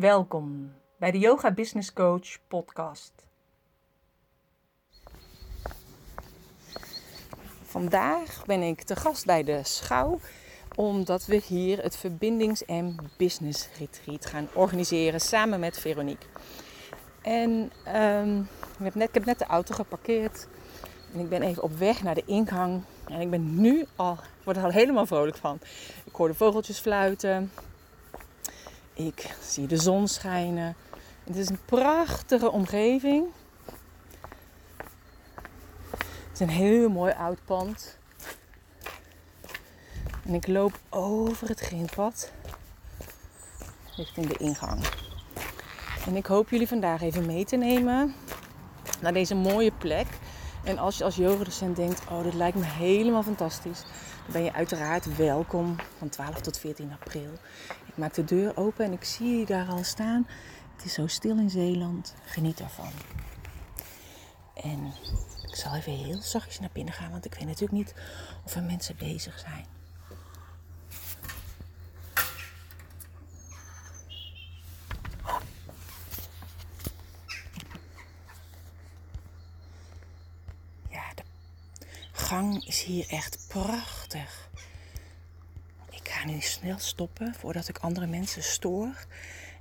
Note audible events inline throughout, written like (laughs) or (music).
Welkom bij de Yoga Business Coach podcast. Vandaag ben ik te gast bij de Schouw omdat we hier het Verbindings- en Business Retreat gaan organiseren samen met Veronique. En um, ik, heb net, net de auto geparkeerd en ik ben even op weg naar de ingang. En ik ben nu al, word er al helemaal vrolijk van. Ik hoor de vogeltjes fluiten. Ik zie de zon schijnen. Het is een prachtige omgeving. Het is een heel mooi oud pand. En ik loop over het grindpad richting de ingang. En ik hoop jullie vandaag even mee te nemen naar deze mooie plek. En als je als yogadocent denkt, oh dit lijkt me helemaal fantastisch, dan ben je uiteraard welkom van 12 tot 14 april. Ik maak de deur open en ik zie je daar al staan. Het is zo stil in Zeeland. Geniet ervan. En ik zal even heel zachtjes naar binnen gaan, want ik weet natuurlijk niet of er mensen bezig zijn. Gang is hier echt prachtig. Ik ga nu snel stoppen voordat ik andere mensen stoor.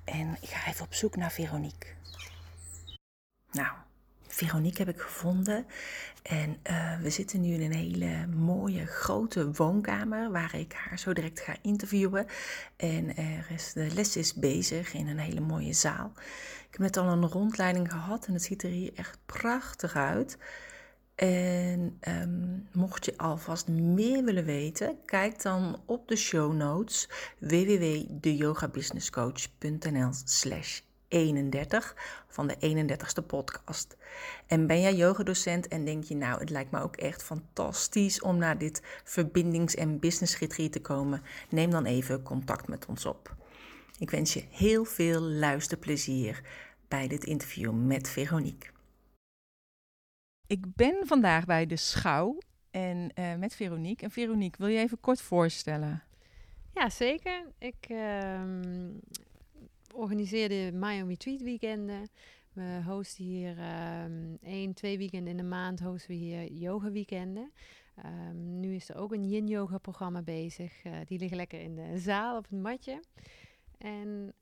En ik ga even op zoek naar Veronique. Nou, Veronique heb ik gevonden. En uh, we zitten nu in een hele mooie grote woonkamer waar ik haar zo direct ga interviewen. En er is, de les is bezig in een hele mooie zaal. Ik heb net al een rondleiding gehad en het ziet er hier echt prachtig uit. En um, mocht je alvast meer willen weten, kijk dan op de show notes www.deyogabusinesscoach.nl slash 31 van de 31ste podcast. En ben jij yogadocent en denk je nou, het lijkt me ook echt fantastisch om naar dit verbindings- en business retreat te komen, neem dan even contact met ons op. Ik wens je heel veel luisterplezier bij dit interview met Veronique. Ik ben vandaag bij de Schouw en uh, met Veronique. En Veronique, wil je even kort voorstellen? Ja, zeker. Ik uh, organiseer de Miami Tweet weekenden. We hosten hier um, één, twee weekenden in de maand hosten we hier yoga weekenden. Um, nu is er ook een yin yoga programma bezig. Uh, die liggen lekker in de zaal op het matje. En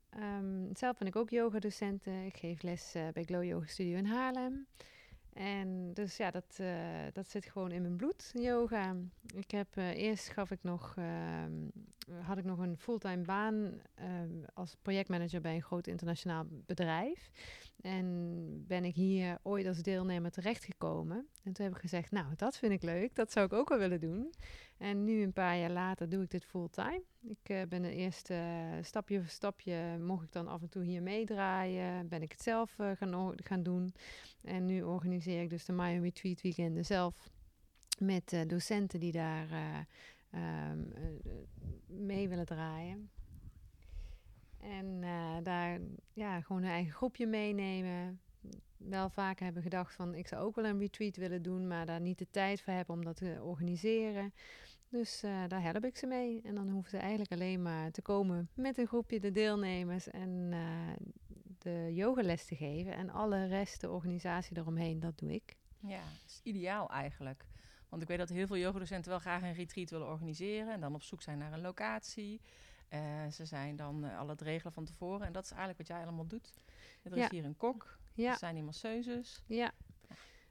zelf ben ik ook yoga docenten. Ik geef les uh, bij Glow Yoga Studio in Haarlem. En dus ja, dat, uh, dat zit gewoon in mijn bloed, yoga. Ik heb uh, eerst gaf ik nog, uh, had ik nog een fulltime baan ehm, als projectmanager bij een groot internationaal bedrijf. En ben ik hier ooit als deelnemer terechtgekomen. En toen heb ik gezegd, nou, dat vind ik leuk, dat zou ik ook wel willen doen. En nu, een paar jaar later, doe ik dit fulltime. Ik uh, ben de eerste stapje voor stapje, mocht ik dan af en toe hier meedraaien. Ben ik het zelf uh, gaan, gaan doen. En nu organiseer ik dus de Miami Tweet Weekenden zelf. Met docenten die daar um, mee willen draaien. En daar ja, gewoon een eigen groepje meenemen wel vaak hebben gedacht van ik zou ook wel een retreat willen doen, maar daar niet de tijd voor hebben om dat te organiseren. Dus uh, daar help ik ze mee. En dan hoeven ze eigenlijk alleen maar te komen met een groepje de deelnemers en uh, de yogales te geven. En alle rest, de organisatie eromheen, dat doe ik. Ja, dat is ideaal eigenlijk. Want ik weet dat heel veel yogadocenten wel graag een retreat willen organiseren. En dan op zoek zijn naar een locatie. Uh, ze zijn dan al het regelen van tevoren. En dat is eigenlijk wat jij allemaal doet. Er is hier een kok. Ja. Er zijn hier masseuses. Ja,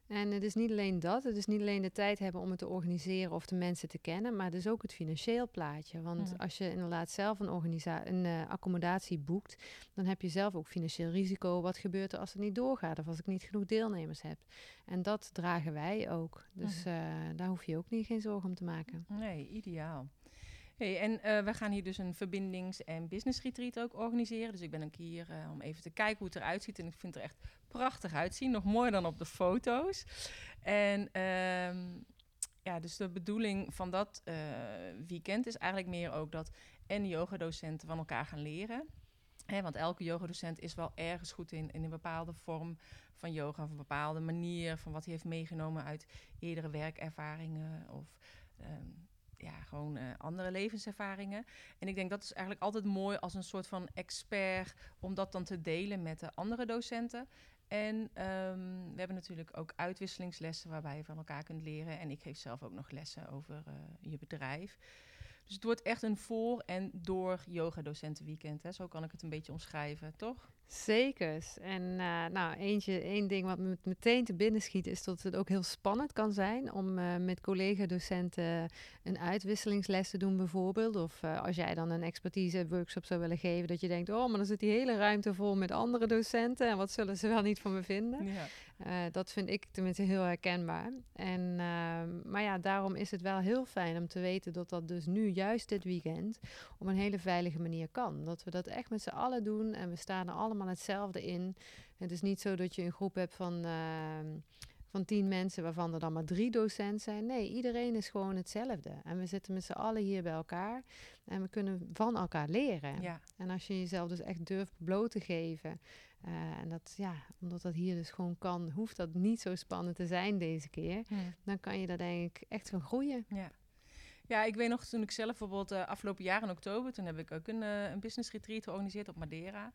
en het is niet alleen dat, het is niet alleen de tijd hebben om het te organiseren of de mensen te kennen, maar het is ook het financieel plaatje. Want als je inderdaad zelf een, een uh, accommodatie boekt, dan heb je zelf ook financieel risico. Wat gebeurt er als het niet doorgaat of als ik niet genoeg deelnemers heb? En dat dragen wij ook. Dus uh, daar hoef je ook niet geen zorgen om te maken. Nee, ideaal. Hey, en uh, we gaan hier dus een verbindings- en business retreat ook organiseren. Dus ik ben ook hier uh, om even te kijken hoe het eruit ziet. En ik vind het er echt prachtig uitzien. Nog mooier dan op de foto's. En um, ja, dus de bedoeling van dat uh, weekend is eigenlijk meer ook dat en yogadocenten van elkaar gaan leren. Want elke yogadocent is wel ergens goed in, in een bepaalde vorm van yoga, of een bepaalde manier van wat hij heeft meegenomen uit eerdere werkervaringen of um, ja, gewoon eh, andere levenservaringen. En ik denk dat is eigenlijk altijd mooi als een soort van expert om dat dan te delen met de andere docenten. En ehm, we hebben natuurlijk ook uitwisselingslessen waarbij je van elkaar kunt leren. En ik geef zelf ook nog lessen over uh, je bedrijf. Dus het wordt echt een voor- en door yoga-docentenweekend. Hè? Zo kan ik het een beetje omschrijven, toch? Zeker. En uh, nou, eentje, één ding wat me meteen te binnen schiet is dat het ook heel spannend kan zijn om uh, met collega-docenten een uitwisselingsles te doen bijvoorbeeld. Of uh, als jij dan een expertise-workshop zou willen geven, dat je denkt, oh, maar dan zit die hele ruimte vol met andere docenten en wat zullen ze wel niet van me vinden? Ja. Dat vind ik tenminste heel herkenbaar. En, ehm, maar ja, daarom is het wel heel fijn om te weten dat dat dus nu, juist dit weekend, op een hele veilige manier kan. Dat we dat echt met z'n allen doen en we staan er allemaal hetzelfde in. Het is niet zo dat je een groep hebt van, uh, van tien mensen waarvan er dan maar drie docenten zijn. Nee, iedereen is gewoon hetzelfde. En we zitten met z'n allen hier bij elkaar en we kunnen van elkaar leren. Ja. En als je jezelf dus echt durft bloot te geven. Uh, en dat, ja, omdat dat hier dus gewoon kan, hoeft dat niet zo spannend te zijn deze keer. Hmm. Dan kan je daar denk ik echt van groeien. Ja. Ja, ik weet nog toen ik zelf bijvoorbeeld uh, afgelopen jaar in oktober, toen heb ik ook een, uh, een business retreat georganiseerd op Madeira.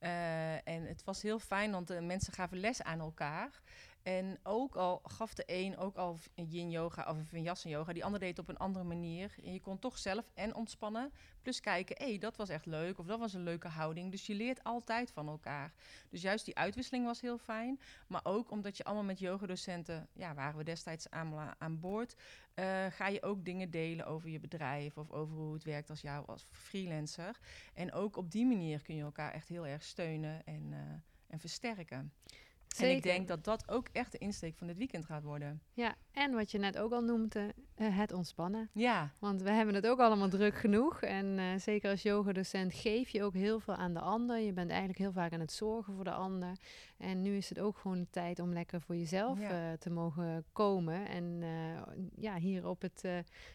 Uh, en het was heel fijn, want de mensen gaven les aan elkaar. En ook al gaf de een ook al yin yoga of vinyasa yoga, die ander deed op een andere manier. En je kon toch zelf en ontspannen, plus kijken, hé, hey, dat was echt leuk of dat was een leuke houding. Dus je leert altijd van elkaar. Dus juist die uitwisseling was heel fijn. Maar ook omdat je allemaal met yogadocenten, ja, waren we destijds allemaal aan boord, uh, ga je ook dingen delen over je bedrijf of over hoe het werkt als jou als freelancer. En ook op die manier kun je elkaar echt heel erg steunen en, uh, en versterken. Zeker. En ik denk dat dat ook echt de insteek van dit weekend gaat worden. Ja, en wat je net ook al noemde, uh, het ontspannen. Ja. Want we hebben het ook allemaal druk genoeg. En uh, zeker als yogadocent geef je ook heel veel aan de ander. Je bent eigenlijk heel vaak aan het zorgen voor de ander. En nu is het ook gewoon de tijd om lekker voor jezelf Ja. uh, te mogen komen. En ja, hier op het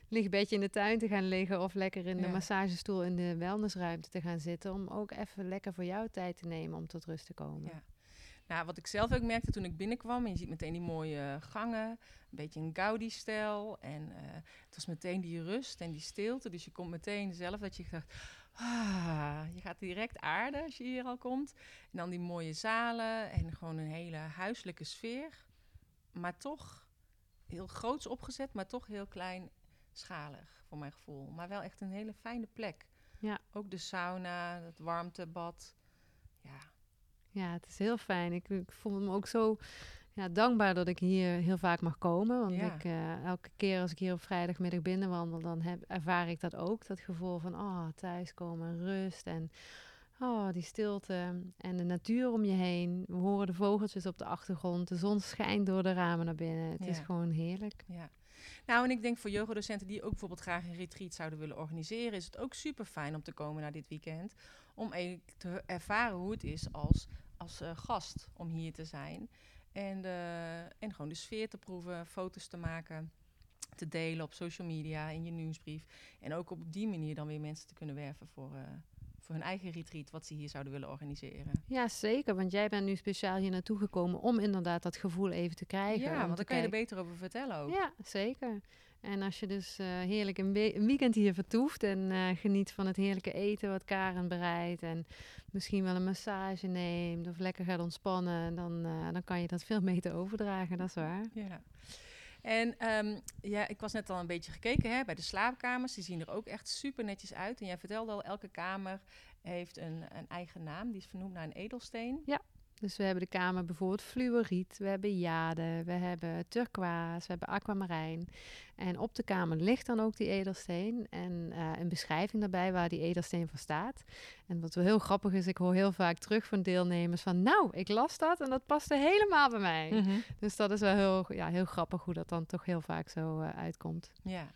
lichtbedje in de tuin te gaan liggen. Of lekker in de massagestoel in de wellnessruimte te gaan zitten. Om ook even lekker voor jou tijd te nemen om tot rust te komen. Ja. Nou, wat ik zelf ook merkte toen ik binnenkwam, en je ziet meteen die mooie gangen, een beetje een Gaudi-stijl. En uh, het was meteen die rust en die stilte. Dus je komt meteen zelf dat je dacht, ah, je gaat direct aarden als je hier al komt. En dan die mooie zalen en gewoon een hele huiselijke sfeer. Maar toch heel groots opgezet, maar toch heel kleinschalig voor mijn gevoel. Maar wel echt een hele fijne plek. Ja. Ook de sauna, het warmtebad. Ja, het is heel fijn. Ik, ik voel me ook zo ja, dankbaar dat ik hier heel vaak mag komen. Want Ja. ik, eh, elke keer als ik hier op vrijdagmiddag binnenwandel, dan heb, ervaar ik dat ook. Dat gevoel van oh, thuiskomen, rust en oh, die stilte en de natuur om je heen. We horen de vogeltjes op de achtergrond. De zon schijnt door de ramen naar binnen. Het is gewoon heerlijk. Ja. Nou, en ik denk voor yogadocenten die ook bijvoorbeeld graag een retreat zouden willen organiseren, is het ook super fijn om te komen naar dit weekend. Om even te ervaren hoe het is als, als eh, gast om hier te zijn. En, eh, en gewoon de sfeer te proeven, foto's te maken, te delen op social media, in je nieuwsbrief. En ook op die manier dan weer mensen te kunnen werven voor, eh, voor hun eigen retreat, wat ze hier zouden willen organiseren. Ja, zeker. Want jij bent nu speciaal hier naartoe gekomen om inderdaad dat gevoel even te krijgen. Ja, want dan kan je er beter over vertellen ook. Ja, zeker. En als je dus eh, heerlijk een weekend hier vertoeft en eh, geniet van het heerlijke eten wat Karen bereidt en misschien wel een massage neemt of lekker gaat ontspannen, dan, eh, dan kan je dat veel beter overdragen, dat is (laughs) waar. Ja. En ehm, ja, ik was net al een beetje gekeken hè, bij de slaapkamers. Die zien er ook echt super netjes uit. En jij vertelde al, elke kamer heeft een, een eigen naam. Die is vernoemd naar een edelsteen. Dus we hebben de kamer bijvoorbeeld fluoriet, we hebben jade, we hebben turquoise, we hebben aquamarijn. En op de kamer ligt dan ook die edelsteen en eh, een beschrijving daarbij waar die edelsteen voor staat. En wat wel heel grappig is, ik hoor heel vaak terug van deelnemers van... nou, ik las dat en dat paste helemaal bij mij. Dus dat is wel heel, ja, heel grappig hoe dat dan toch heel vaak zo eh, uitkomt. Ja.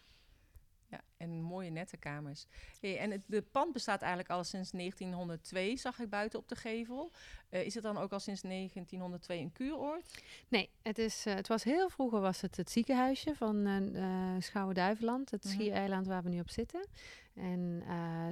ja. En mooie nette kamers. Hey, en het de pand bestaat eigenlijk al sinds 1902, zag ik buiten op de gevel. Uh, is het dan ook al sinds 1902 een kuuroord? Nee, het, is, uh, het was heel vroeger was het het ziekenhuisje van uh, Schouwen-Duiveland, het -hmm. schiereiland waar we nu op zitten. En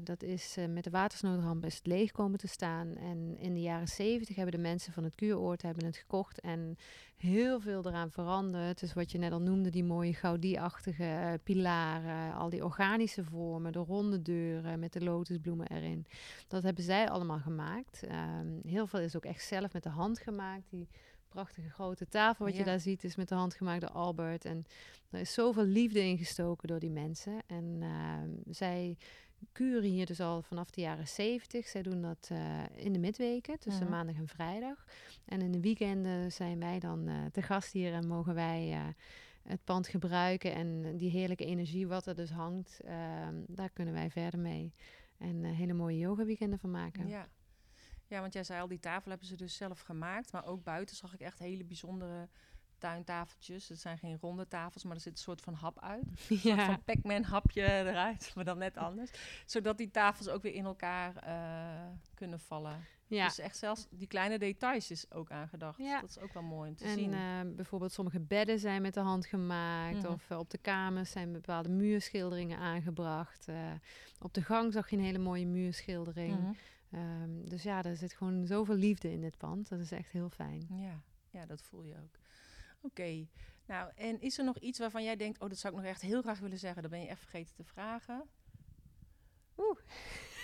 dat is met de watersnoodramp is het leeg komen te staan. En in de jaren zeventig hebben de mensen van het kuuroord hebben het gekocht en heel veel eraan veranderd. Dus wat je net al noemde, die mooie gaudie-achtige pilaren, al die organische vormen, de ronde deuren met de lotusbloemen erin. Dat hebben zij allemaal gemaakt. Um, heel veel is ook echt zelf met de hand gemaakt. Die prachtige grote tafel wat ja. je daar ziet is met de hand gemaakt door Albert. En er is zoveel liefde ingestoken door die mensen. En uh, zij kuren hier dus al vanaf de jaren zeventig. Zij doen dat uh, in de midweken, tussen Mhm. maandag en vrijdag. En in de weekenden zijn wij dan uh, te gast hier en mogen wij uh, het pand gebruiken. En die heerlijke energie wat er dus hangt, ehm, daar kunnen wij verder mee. En eh, hele mooie yoga weekenden van maken. Ja. ja, want jij zei al, die tafel hebben ze dus zelf gemaakt. Maar ook buiten zag ik echt hele bijzondere tuintafeltjes. Het zijn geen ronde tafels, maar er zit een soort van hap uit. (laughs) Een soort van Pac-Man hapje eruit, (laughs) maar dan net anders. Zodat die tafels ook weer in elkaar uh, kunnen vallen. Ja. Dus echt zelfs die kleine details is ook aangedacht. Ja. Dat is ook wel mooi om te en, zien. Uh, bijvoorbeeld sommige bedden zijn met de hand gemaakt. Mhm. Of uh, op de kamers zijn bepaalde muurschilderingen aangebracht. Uh, op de gang zag je een hele mooie muurschildering. Mhm. Um, dus ja, er zit gewoon zoveel liefde in dit pand. Dat is echt heel fijn. Ja, ja dat voel je ook. Oké, nou en is er nog iets waarvan jij denkt... oh, dat zou ik nog echt heel graag willen zeggen. Dat ben je echt vergeten te vragen. Oeh.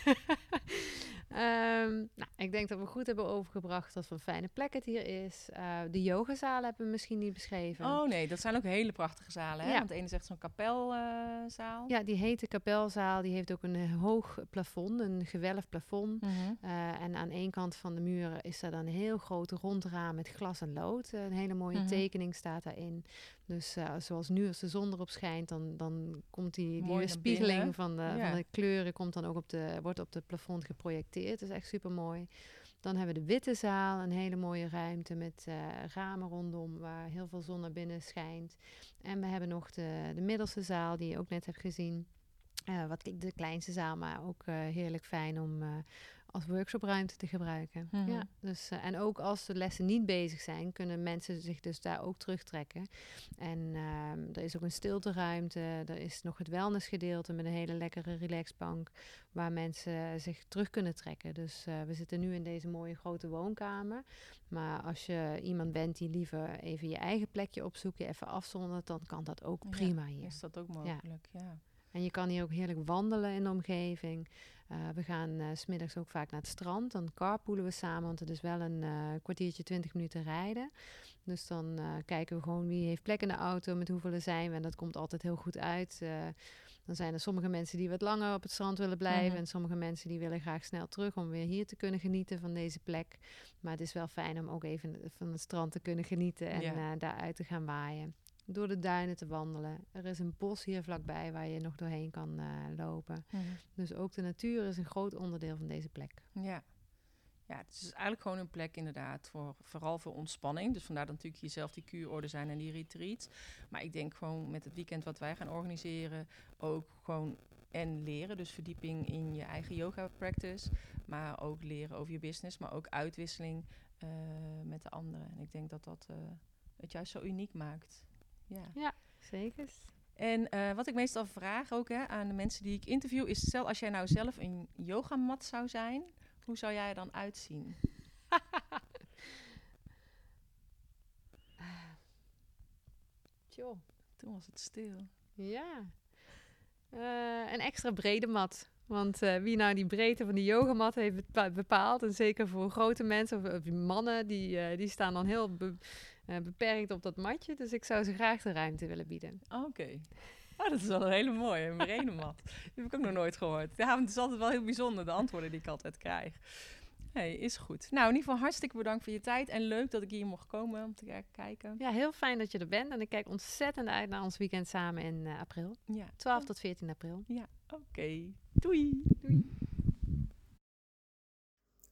(laughs) um, nou, ik denk dat we goed hebben overgebracht dat wat een fijne plek het hier is. Uh, de yogazaal hebben we misschien niet beschreven. Oh nee, dat zijn ook hele prachtige zalen. Hè? Ja. Want de ene echt zo'n kapelzaal. ja, die heet de kapelzaal. Die heeft ook een hoog plafond, een gewelfd plafond. Mhm. Uh, en aan één kant van de muren is daar dan een heel groot rond raam met glas en lood. Een hele mooie Mhm. tekening staat daarin. Dus uh, zoals nu als de zon erop schijnt, dan, dan komt die, die weerspiegeling binnen. van de, Ja. van de kleuren komt dan ook op de, wordt op het plafond geprojecteerd. Dat is echt super mooi. Dan hebben we de witte zaal, een hele mooie ruimte met uh, ramen rondom waar heel veel zon naar binnen schijnt. En we hebben nog de, de middelste zaal die je ook net hebt gezien. Uh, wat de kleinste zaal, maar ook heerlijk fijn om als workshopruimte te gebruiken. Mhm. Ja, dus, uh, en ook als de lessen niet bezig zijn, kunnen mensen zich dus daar ook terugtrekken. En uh, er is ook een stilteruimte, er is nog het wellnessgedeelte met een hele lekkere relaxbank waar mensen zich terug kunnen trekken. Dus uh, we zitten nu in deze mooie grote woonkamer. Maar als je iemand bent die liever even je eigen plekje opzoekt, je even afzondert, dan kan dat ook prima ja, hier. Is dat ook mogelijk, ja. ja. En je kan hier ook heerlijk wandelen in de omgeving. Uh, we gaan uh, smiddags ook vaak naar het strand. Dan carpoolen we samen, want het is wel een uh, kwartiertje, twintig minuten rijden. Dus dan kijken we gewoon wie heeft plek in de auto, met hoeveel zijn we. En dat komt altijd heel goed uit. Dan zijn er sommige mensen die wat langer op het strand willen blijven. Mhm. En sommige mensen die willen graag snel terug om weer hier te kunnen genieten van deze plek. Maar het is wel fijn om ook even van het strand te kunnen genieten en Ja. daaruit te gaan waaien. Door de duinen te wandelen. Er is een bos hier vlakbij waar je nog doorheen kan uh, lopen. Mhm. Dus ook de natuur is een groot onderdeel van deze plek. Ja. Ja, het is eigenlijk gewoon een plek inderdaad voor vooral voor ontspanning. Dus vandaar dat natuurlijk hier zelf die kuurorde zijn en die retreats. Maar ik denk gewoon met het weekend wat wij gaan organiseren ook gewoon en leren, dus verdieping in je eigen yoga practice, maar ook leren over je business, maar ook uitwisseling uh, met de anderen. En ik denk dat dat uh, het juist zo uniek maakt. Ja, ja zeker. En uh, wat ik meestal vraag ook hè, aan de mensen die ik interview is: stel als jij nou zelf een yogamat zou zijn, hoe zou jij er dan uitzien? (laughs) Tjoh. Toen was het stil. Ja. Uh, een extra brede mat. Want uh, wie nou die breedte van die yogamat heeft bepaald, en zeker voor grote mensen of, of mannen, die, uh, die staan dan heel be beperkt op dat matje. Dus ik zou ze graag de ruimte willen bieden. Oké. Okay. Oh, dat is wel een hele mooie, een. (laughs) Die heb ik ook nog nooit gehoord. Ja, het is altijd wel heel bijzonder, de antwoorden die ik altijd krijg. hey, is goed. Nou, in ieder geval hartstikke bedankt voor je tijd. En leuk dat ik hier mocht komen om te kijken. Ja, heel fijn dat je er bent. En ik kijk ontzettend uit naar ons weekend samen in uh, april. Ja. 12 tot 14 april. Ja, oké. Okay. Doei. Doei.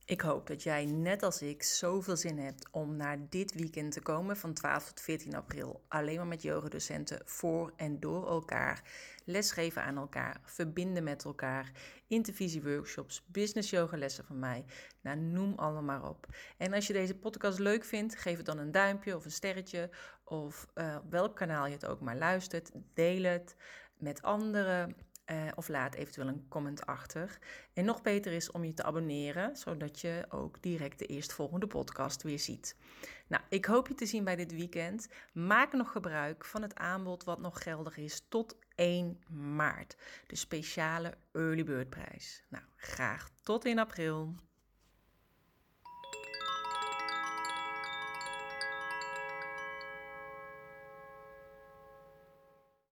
Ik hoop dat jij net als ik zoveel zin hebt om naar dit weekend te komen van 12 tot 14 april. Alleen maar met yogadocenten voor en door elkaar. Lesgeven aan elkaar, verbinden met elkaar. Intervisieworkshops, business yoga lessen van mij. Nou, noem allemaal maar op. En als je deze podcast leuk vindt, geef het dan een duimpje of een sterretje. Of uh, welk kanaal je het ook maar luistert. Deel het met anderen. Uh, of laat eventueel een comment achter. En nog beter is om je te abonneren, zodat je ook direct de eerstvolgende podcast weer ziet. Nou, ik hoop je te zien bij dit weekend. Maak nog gebruik van het aanbod wat nog geldig is tot 1 maart. De speciale Early Bird prijs. Nou, graag tot in april.